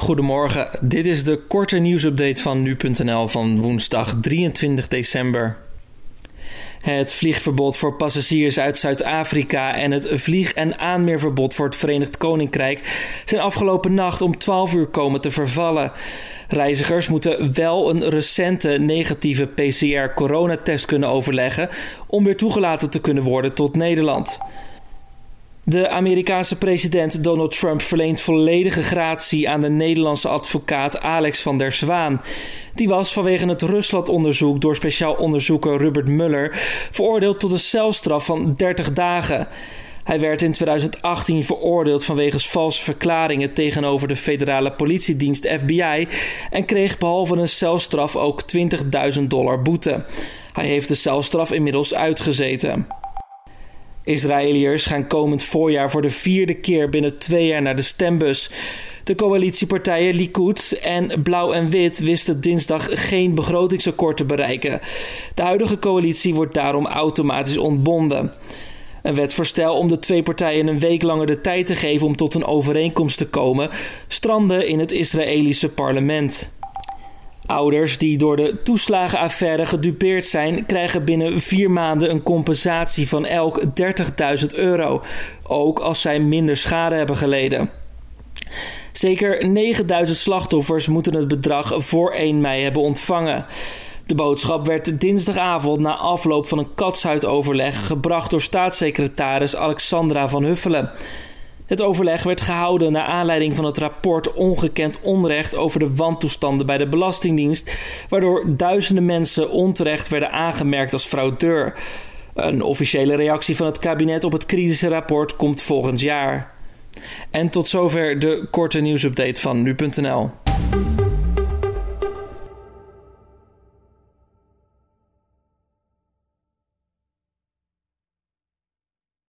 Goedemorgen, dit is de korte nieuwsupdate van nu.nl van woensdag 23 december. Het vliegverbod voor passagiers uit Zuid-Afrika en het vlieg- en aanmeerverbod voor het Verenigd Koninkrijk zijn afgelopen nacht om 12 uur komen te vervallen. Reizigers moeten wel een recente negatieve PCR-coronatest kunnen overleggen om weer toegelaten te kunnen worden tot Nederland. De Amerikaanse president Donald Trump verleent volledige gratie aan de Nederlandse advocaat Alex van der Zwaan. Die was vanwege het Rusland-onderzoek door speciaal onderzoeker Robert Mueller veroordeeld tot een celstraf van 30 dagen. Hij werd in 2018 veroordeeld vanwege valse verklaringen tegenover de federale politiedienst FBI en kreeg behalve een celstraf ook 20.000 dollar boete. Hij heeft de celstraf inmiddels uitgezeten. Israëliërs gaan komend voorjaar voor de vierde keer binnen twee jaar naar de stembus. De coalitiepartijen Likud en Blauw en Wit wisten dinsdag geen begrotingsakkoord te bereiken. De huidige coalitie wordt daarom automatisch ontbonden. Een wetsvoorstel om de twee partijen een week langer de tijd te geven om tot een overeenkomst te komen, strandde in het Israëlische parlement. Ouders die door de toeslagenaffaire gedupeerd zijn, krijgen binnen vier maanden een compensatie van elk 30.000 euro, ook als zij minder schade hebben geleden. Zeker 9000 slachtoffers moeten het bedrag voor 1 mei hebben ontvangen. De boodschap werd dinsdagavond na afloop van een katshuidoverleg gebracht door staatssecretaris Alexandra van Huffelen. Het overleg werd gehouden naar aanleiding van het rapport Ongekend Onrecht over de wantoestanden bij de Belastingdienst, waardoor duizenden mensen onterecht werden aangemerkt als fraudeur. Een officiële reactie van het kabinet op het kritische rapport komt volgend jaar. En tot zover de korte nieuwsupdate van nu.nl.